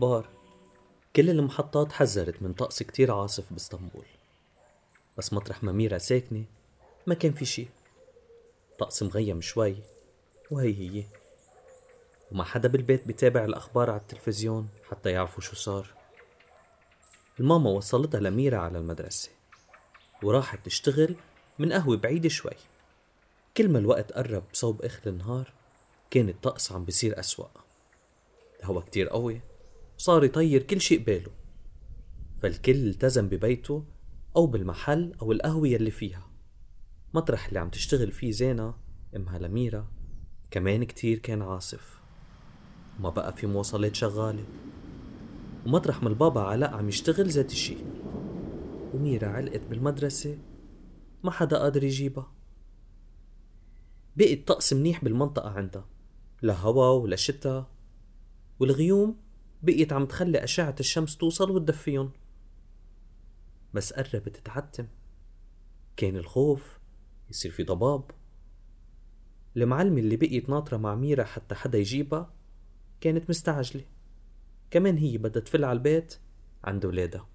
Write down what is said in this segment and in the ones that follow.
الأخبار. كل المحطات حذرت من طقس كتير عاصف بإسطنبول. بس مطرح ما ميرا ساكنة ما كان في شي طقس مغيم شوي وهي هي. وما حدا بالبيت بيتابع الأخبار على التلفزيون حتى يعرفوا شو صار. الماما وصلتها لميرا على المدرسة وراحت تشتغل من قهوة بعيدة شوي. كل ما الوقت قرب بصوب آخر النهار كان الطقس عم بيصير أسوأ. الهوا كتير قوي وصار يطير كل شي قباله فالكل التزم ببيته أو بالمحل أو القهوة يلي فيها. مطرح اللي عم تشتغل فيه زينة أمها لميرا كمان كتير كان عاصف. ما بقى في مواصلات شغالة. ومطرح ما البابا علاء عم يشتغل ذات الشي. وميرا علقت بالمدرسة ما حدا قادر يجيبها. بقي الطقس منيح بالمنطقة عندها لا هوا ولا شتا. والغيوم بقيت عم تخلي أشعة الشمس توصل وتدفيهم. بس قربت تعتم كان الخوف يصير في ضباب. المعلمة اللي بقيت ناطرة مع ميرا حتى حدا يجيبها كانت مستعجلة. كمان هي بدها تفل على البيت عند ولادها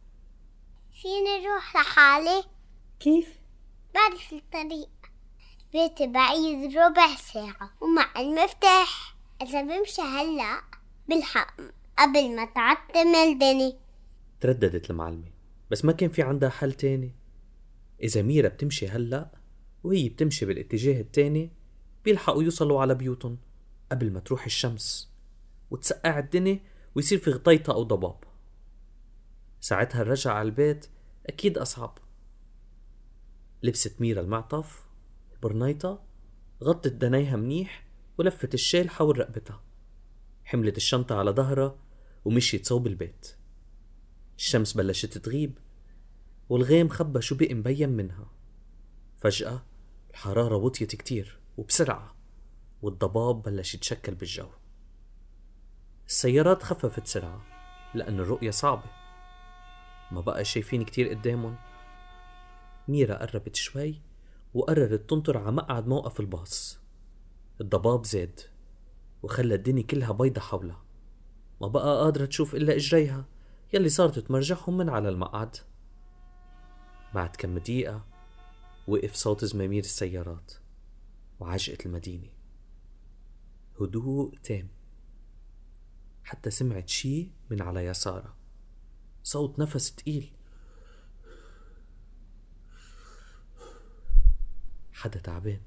فيني أروح لحالي؟ كيف؟ بعرف الطريق. بيتي بعيد ربع ساعة ومع المفتاح. إذا بمشي هلأ بلحق قبل ما تعتم الدني ترددت المعلمة. بس ما كان في عندها حل تاني. إذا ميرا بتمشي هلأ وهي بتمشي بالاتجاه التاني بيلحقوا يوصلوا على بيوتهم قبل ما تروح الشمس وتسقع الدنيا ويصير في غطيطة أو ضباب. ساعتها الرجعة على البيت أكيد أصعب. لبست ميرا المعطف البرنيطة غطت دنيها منيح ولفت الشال حول رقبتها. حملت الشنطة على ظهرها ومشيت صوب البيت الشمس بلشت تغيب والغيم خبى شو بقي مبين منها. فجأة الحرارة وطيت كتير وبسرعة والضباب بلش يتشكل بالجو. السيارات خففت سرعة لأن الرؤية صعبة. ما بقى شايفين كتير قدامهم. ميرا قربت شوي وقررت تنطر على مقعد موقف الباص. الضباب زاد وخلى الدنيا كلها بيضة حولها. ما بقى قادرة تشوف إلا إجريها. يلي صارت تمرجحهم من على المقعد. بعد كم دقيقة وقف صوت زمامير السيارات وعجقت المدينة. هدوء تام. حتى سمعت شي من على يسارها صوت نفس تقيل. حدا تعبان.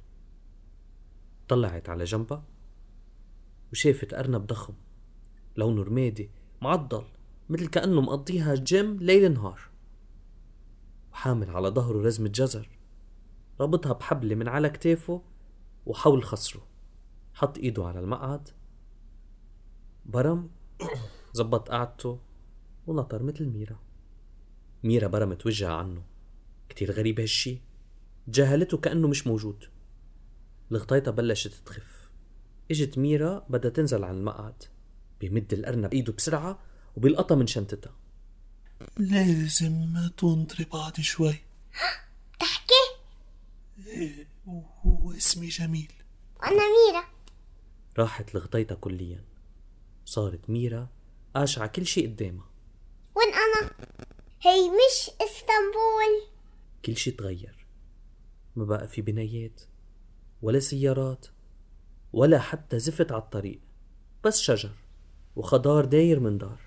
طلعت على جنبها وشافت أرنب ضخم. لونه رمادي معضل مثل كأنه مقضيها جيم ليل نهار. وحامل على ظهره رزمة جزر ربطها بحبلة من على كتافه وحول خصره. حط إيده على المقعد. برم زبط قعدته ونطر مثل ميرا. ميرا برمت وجهها عنه. كتير غريب هالشي. تجاهلته كأنه مش موجود. الغطيطة بلشت تخف. إجت ميرا بدها تنزل عن المقعد. بيمد الأرنب إيده بسرعة وبيلقطها من شنطتها. لازم تنطري بعد شوي. تحكي؟ إيه واسمي جميل. وأنا ميرا. راحت الغطيطة كليا. صارت ميرا قاشعة كل شي قدامها. وين أنا؟ هي مش إسطنبول. كل شي تغير. ما بقى في بنايات ولا سيارات ولا حتى زفت على الطريق. بس شجر. وخضار داير من دار.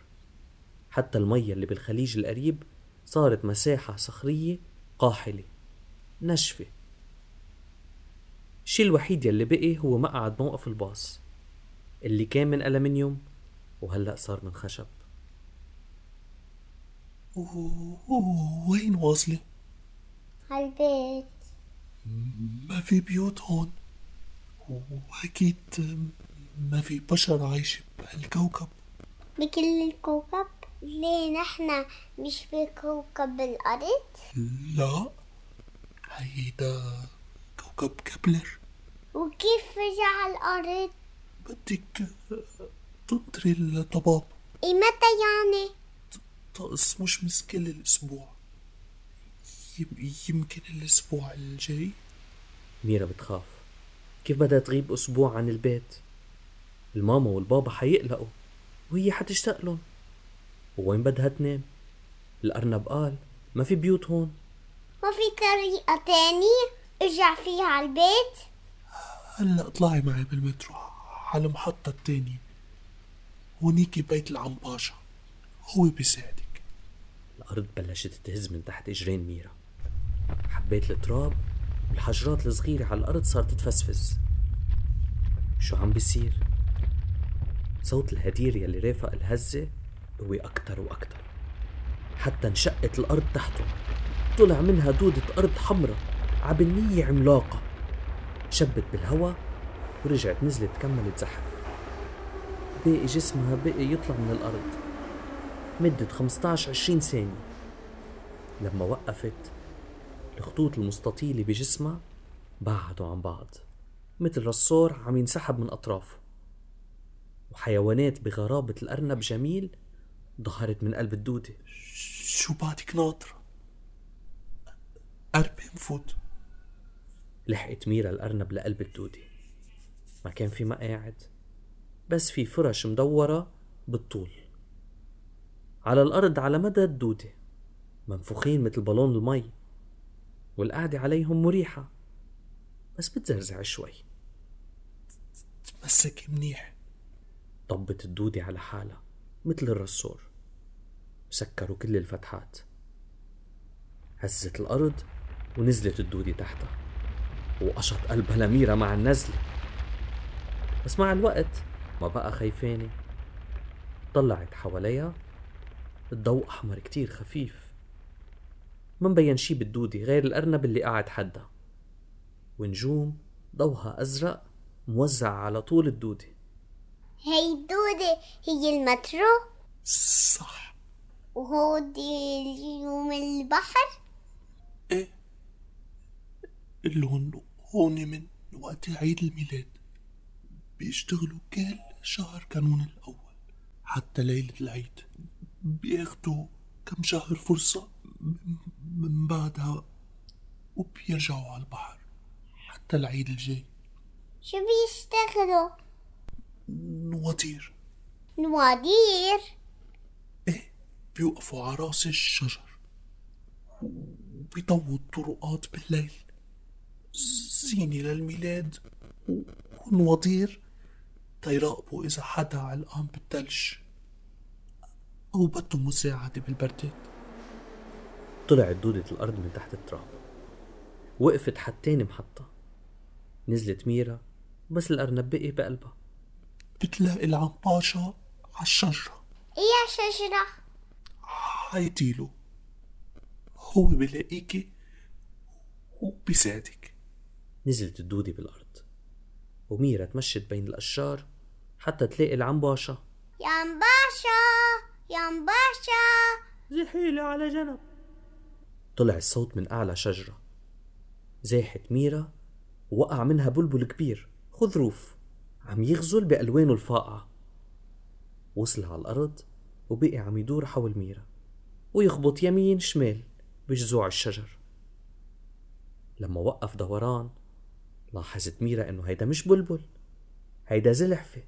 حتى المية اللي بالخليج القريب صارت مساحة صخرية قاحلة نشفة الشي الوحيد يلي بقي هو مقعد موقف الباص اللي كان من ألمنيوم وهلأ صار من خشب. وين واصلة؟ هالبيت ما في بيوت هون. وأكيد ما في بشر عايشة بهالكوكب بكل الكوكب ليه نحن مش بكوكب الأرض؟ لا هيدا كوكب كبلر وكيف رجع الأرض؟ بدك تنطري الضباب إيه متى يعني؟ طقس مش مس كل الأسبوع. يم- يمكن الأسبوع الجاي. ميرا بتخاف. كيف بدها تغيب أسبوع عن البيت؟ الماما والبابا حيقلقوا وهي حتشتاق لهم. ووين بدها تنام؟ الأرنب قال ما في بيوت هون. ما في طريقة تانية؟ ارجع فيها على البيت. هلأ اطلعي معي بالمترو على المحطة التانية. هونيكي بيت العم باشا هو بيساعدك. الأرض بلشت تهز من تحت إجرين ميرا حبيت التراب والحجرات الصغيرة على الأرض صارت تفسفس. شو عم بيصير؟ صوت الهدير يلي رافق الهزة قوي أكتر وأكتر. حتى انشقت الأرض تحته. طلع منها دودة أرض حمرة عبنية عملاقة. شبت بالهوا ورجعت نزلت كملت زحف. باقي جسمها بقي يطلع من الأرض. مدة 15 20 ثانية. لما وقفت الخطوط المستطيلة بجسمها بعدوا عن بعض. مثل رصور عم ينسحب من أطرافه. وحيوانات بغرابة الأرنب جميل ظهرت من قلب الدودة. شو بعدك ناطرة قربي نفوت لحقت ميرا الأرنب لقلب الدودة. ما كان في مقاعد بس في فرش مدورة بالطول. على الأرض على مدى الدودة منفوخين مثل بالون المي والقعدة عليهم مريحة بس بتزرزع شوي. تمسكي منيح. طبت الدودة على حالها مثل الرسور سكروا كل الفتحات. هزت الأرض ونزلت الدودة تحتها. وقشط قلبها لميرا مع النزلة. بس مع الوقت ما بقى خايفانة. طلعت حواليها الضوء أحمر كتير خفيف. ما مبين شي بالدودة غير الأرنب اللي قاعد حدها. ونجوم ضوها أزرق موزع على طول الدودة. هي الدودة هي المترو. صح. وهو دي اليوم البحر. إيه؟ اللون هون من وقت عيد الميلاد. بيشتغلوا كل شهر كانون الأول. حتى ليلة العيد بياخدوا كم شهر فرصة من بعدها وبيرجعوا على البحر. حتى العيد الجاي. شو بيشتغلوا؟ نواطير نوادير إيه بيوقفوا على رأس الشجر وبيضووا الطرقات بالليل. زينة للميلاد ونواطير تيراقبوا إذا حدا علقان بالثلج أو بده مساعدة بالبردات. طلعت دودة الأرض من تحت التراب. وقفت حتين محطة. نزلت ميرا بس الأرنب بقي بقلبها. بتلاقي العم باشا عالشجرة إيه شجرة؟ عيطيله هو بلاقيكي وبيساعدك. نزلت الدودة بالأرض وميرا تمشت بين الأشجار حتى تلاقي العنباشة. يا ام باشا يا ام باشا زحيلة على جنب. طلع الصوت من أعلى شجرة. زاحت ميرا ووقع منها بلبل كبير خضروف عم يغزل بألوانه الفاقعة. وصل على الأرض وبقي عم يدور حول ميرا ويخبط يمين شمال بجذوع الشجر. لما وقف دوران لاحظت ميرا إنه هيدا مش بلبل هيدا زلحفة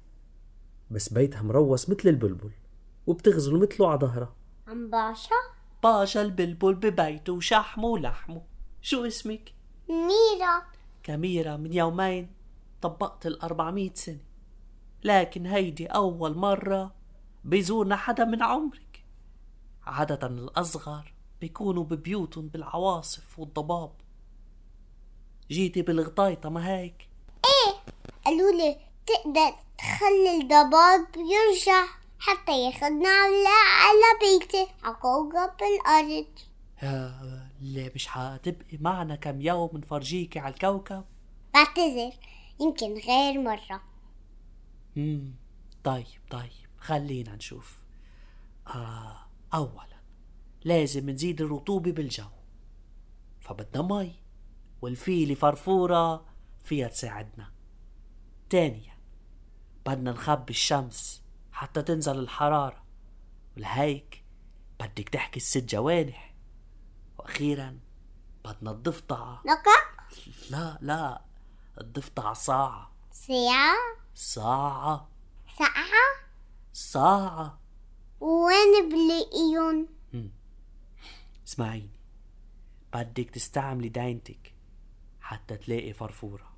بس بيتها مروس مثل البلبل وبتغزل مثله على ظهرها. ام باشا؟ باشا البلبل ببيته وشحمه ولحمه. شو اسمك؟ ميرا. كميرة من يومين. طبقت الأربعمية سنة. لكن هيدي أول مرة بيزورنا حدا من عمرك. عادة الأصغر بيكونوا ببيوتهم بالعواصف والضباب. جيتي بالغطايطة ما هيك؟ قالوا لي تقدر تخلي الضباب يرجع حتى ياخدنا على على بيتي على كوكب الأرض. ليه مش حتبقي معنا كم يوم نفرجيكي على الكوكب؟ بعتذر. يمكن غير مرة. مم. طيب طيب خلينا نشوف. آه أولا لازم نزيد الرطوبة بالجو. فبدنا مي والفيلة فرفورة فيها تساعدنا تانيا بدنا نخبي الشمس حتى تنزل الحرارة. ولهيك بدك تحكي الست جوانح. وأخيرا بدنا الضفدعة نقع لا لا الضفدعة ساعة ساعة ساعة ساعة ساعة وين بلاقيهم؟ اسمعيني بدك تستعملي داينتك حتى تلاقي فرفورة.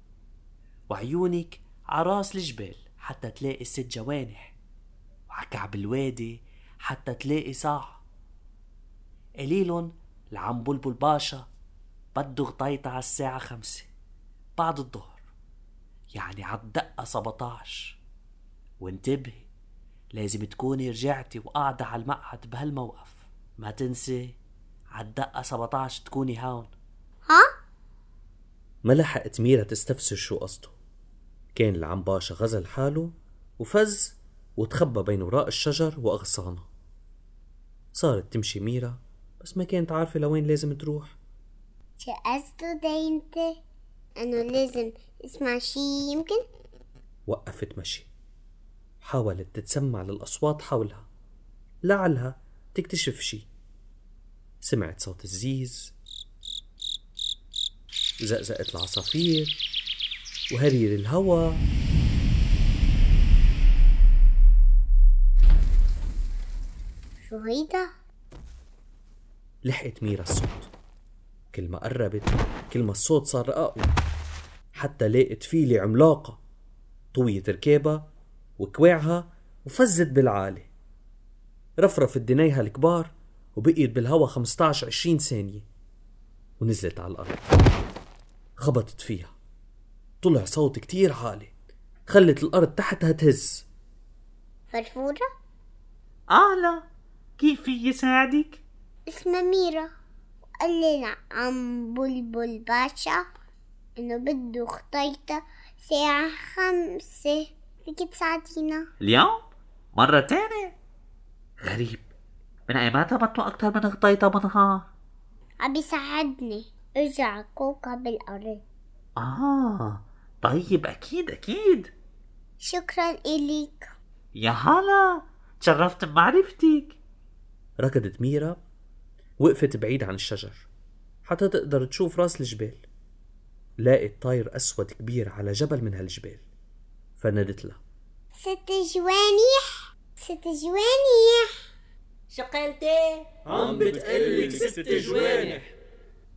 وعيونك عراس الجبال حتى تلاقي الست جوانح. وعكعب الوادي حتى تلاقي صاع. قليلن لعم بلبل باشا بده غطيطة على الساعة خمسة. بعد الظهر. يعني عالدقة 17 وانتبهي لازم تكوني رجعتي وقاعدة على المقعد بهالموقف. ما تنسي عالدقة 17 تكوني هون. ها؟ ما لحقت ميرا تستفسر شو قصده. كان العم باشا غزل حاله وفز وتخبى بين وراء الشجر وأغصانه. صارت تمشي ميرا بس ما كانت عارفة لوين لازم تروح. شو قصده ده انه لازم أسمع شي يمكن؟ وقفت مشي حاولت تتسمع للأصوات حولها. لعلها تكتشف شي. سمعت صوت الزيز. وزقزقة العصافير. وهرير الهوا شو هيدا لحقت ميرا الصوت. كل ما قربت. كل ما الصوت صار أقوى. حتى لاقت فيلة عملاقة. طويت ركابها وكواعها وفزت بالعالي. رفرفت دنيها الكبار وبقيت بالهوا 15 20 ثانية ونزلت على الأرض. خبطت فيها. طلع صوت كتير عالي. خلت الأرض تحتها تهز. فرفورة؟ أهلا كيف في يساعدك؟ اسمها ميرا. وقال لنا عم بلبل باشا. إنه بده خطيطة ساعة خمسة. فيك تساعدينا؟ اليوم؟ مرة تانية؟ غريب. من أيمتى بطلوا أكتر من غطيطة بالنهار عم يساعدني ارجع كوكب الأرض. آه طيب أكيد أكيد. شكرا إليك. يا هلا تشرفت بمعرفتك. ركضت ميرا وقفت بعيد عن الشجر حتى تقدر تشوف رأس الجبال. لاقت طاير أسود كبير على جبل من هالجبال. فنادت له. ست جوانح ست جوانح شو قلتي؟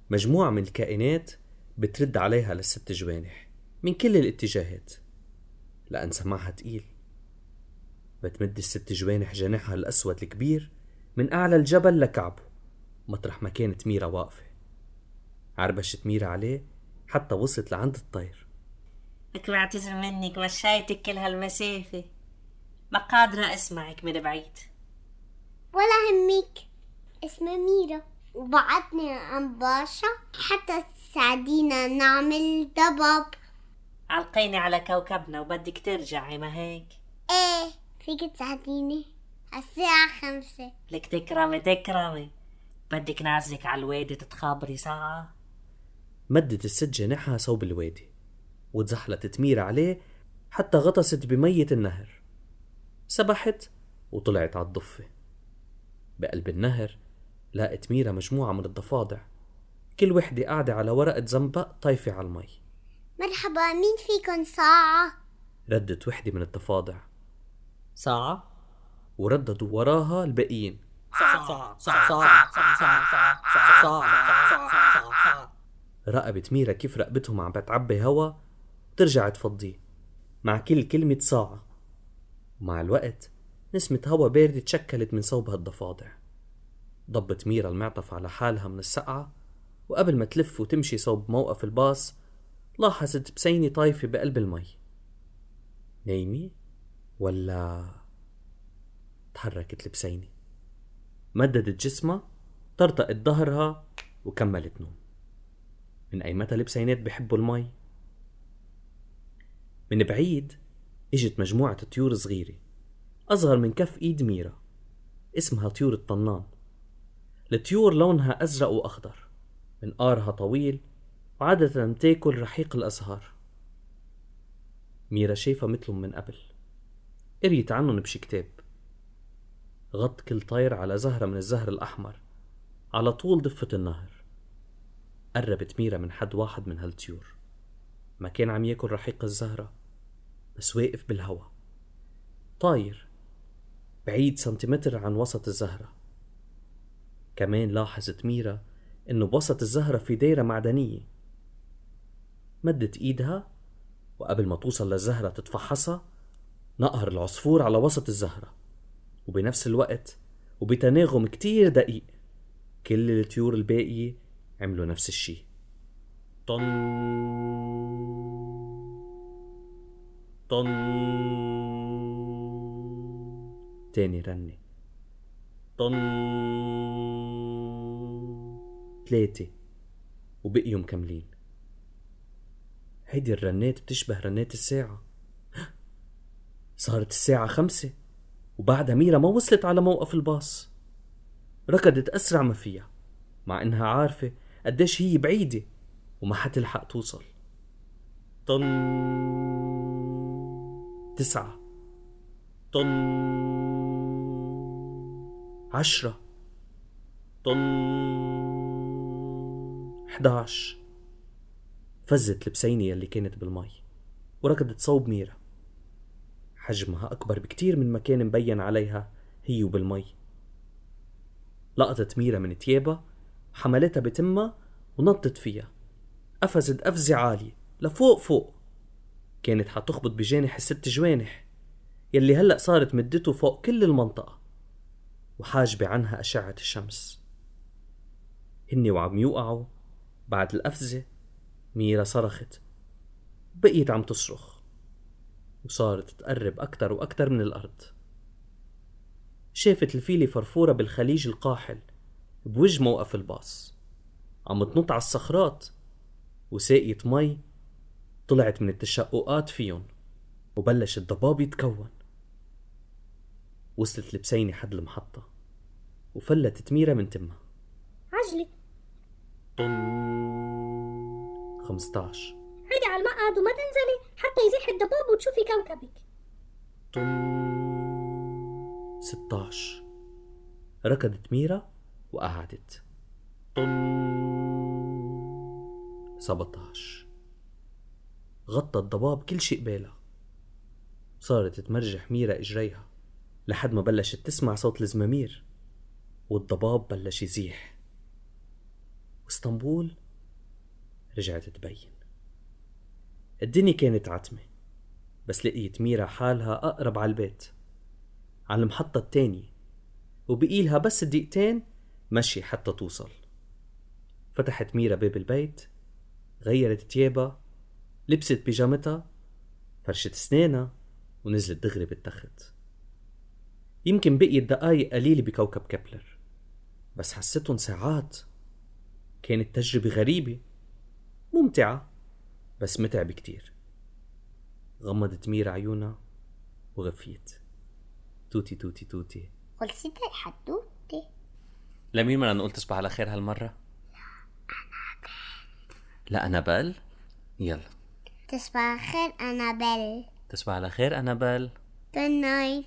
مجموعة من الكائنات بترد عليها للست جوانح من كل الاتجاهات. لأن سماعها تقيل. بتمد الست جوانح جناحها الأسود الكبير من أعلى الجبل لكعبه. مطرح ما كانت ميرا واقفة. عربشت ميرا عليه حتى وصلت لعند الطير. لك بعتذر منك مشيتك كل هالمسافة ما قادرة أسمعك من بعيد. ولا همك. اسمها ميرا. وبعتني عم باشا. حتى تساعدينا نعمل ضباب علقيني على كوكبنا وبدك ترجعي ما هيك؟ إيه فيك تساعديني. الساعة خمسة. لك تكرمي تكرمي. بدك نعزلك على الوادي تتخابري ساعة؟ مدت الست جناحها صوب الوادي وتزحلقت ميرا عليه حتى غطست بمية النهر سبحت وطلعت على الضفة بقلب النهر لاقت ميرا مجموعة من الضفادع كل وحدة قاعدة على ورقة زنبق طايفة على المي مرحبا مين فيكن ساعة ردت وحدة من الضفادع ساعة ورددوا وراها الباقيين ساعة ساعة ساعة ساعة ساعة ساعة ساعة ساعة راقبت ميرا كيف رقبتهم عم بتعبي هوا وترجع تفضيه مع كل كلمة ساعة ومع الوقت نسمة هوا باردة تشكلت من صوب هالضفادع ضبت ميرا المعطف على حالها من السقعة وقبل ما تلف وتمشي صوب موقف الباص لاحظت بسينة طايفة بقلب المي. نايمة ولا تحركت البسينة؟ مددت جسمها طرطقت ظهرها وكملت نوم. من أي متى البسينات بحبوا المي؟ من بعيد إجت مجموعة طيور صغيرة أصغر من كف إيد ميرا اسمها طيور الطنان. الطيور لونها أزرق وأخضر منقارها طويل وعادة تأكل رحيق الأزهار. ميرا شايفة مثلهم من قبل قريت عنهم بشي كتاب. غط كل طير على زهرة من الزهر الأحمر على طول ضفة النهر. قربت ميرا من حد واحد من هالطيور. ما كان عم ياكل رحيق الزهرة بس واقف بالهوا. طاير بعيد سنتيمتر عن وسط الزهرة. كمان لاحظت ميرا إنه بوسط الزهرة في دايرة معدنية. مدت إيدها وقبل ما توصل للزهرة تتفحصها نقر العصفور على وسط الزهرة. وبنفس الوقت وبتناغم كتير دقيق. كل الطيور الباقية عملوا نفس الشي. طن. طن. تاني رنة طن. تلاتة. وبقيوا مكملين. هيدي الرنات بتشبه رنات الساعة. صارت الساعة خمسة وبعدها ميرا ما وصلت على موقف الباص. ركضت أسرع ما فيها مع إنها عارفة قديش هي بعيدة وما حتلحق توصل. طن تسعة. طن عشرة. طن حداش فزت البسينة يلي كانت بالمي وركضت صوب ميرا حجمها أكبر بكتير من ما كان مبين عليها هي وبالمي. لقطت ميرا من تيابها حملتها بتمها ونطت فيها. قفزت قفزة عالية لفوق فوق. كانت حتخبط بجانح الست جوانح يلي هلأ صارت مدته فوق كل المنطقة وحاجبة عنها أشعة الشمس. هني وعم يوقعوا بعد القفزة ميرا صرخت بقيت عم تصرخ وصارت تقرب أكتر وأكتر من الأرض. شافت الفيلة فرفورة بالخليج القاحل بوجه موقف الباص. عم تنط على الصخرات وساقية مي طلعت من التشققات فيهم وبلش الضباب يتكون. وصلت البسينة حد المحطة وفلتت ميرا من تمها. عجلي طن. 15 عيدي على المقعد وما تنزلي حتى يزيح الضباب وتشوفي كوكبك. طن. 16 ركضت ميرا وقعدت. طن. 17 غطى الضباب كل شي قبالها صارت تمرجح ميرا إجريها لحد ما بلشت تسمع صوت الزمامير والضباب بلش يزيح. وإسطنبول رجعت تبين. الدنيا كانت عتمة بس لقيت ميرا حالها أقرب على البيت على المحطة التانية وبقيلها بس دقيقتين مشي حتى توصل. فتحت ميرا باب البيت غيرت تيابها لبست بيجامتها فرشت سنانها ونزلت دغري بالتخت. يمكن بقيت دقايق قليلة بكوكب كبلر بس حستهم ساعات كانت تجربة غريبة ممتعة بس متعبة كتير غمضت ميرا عيونها وغفيت. توتي توتي توتي. خلصت الحدوتة لمين بدنا نقول تصبح على خير هالمرة؟ لا أنابل يلا. تصبح خير أنابل تصبح على خير أنابل Good night.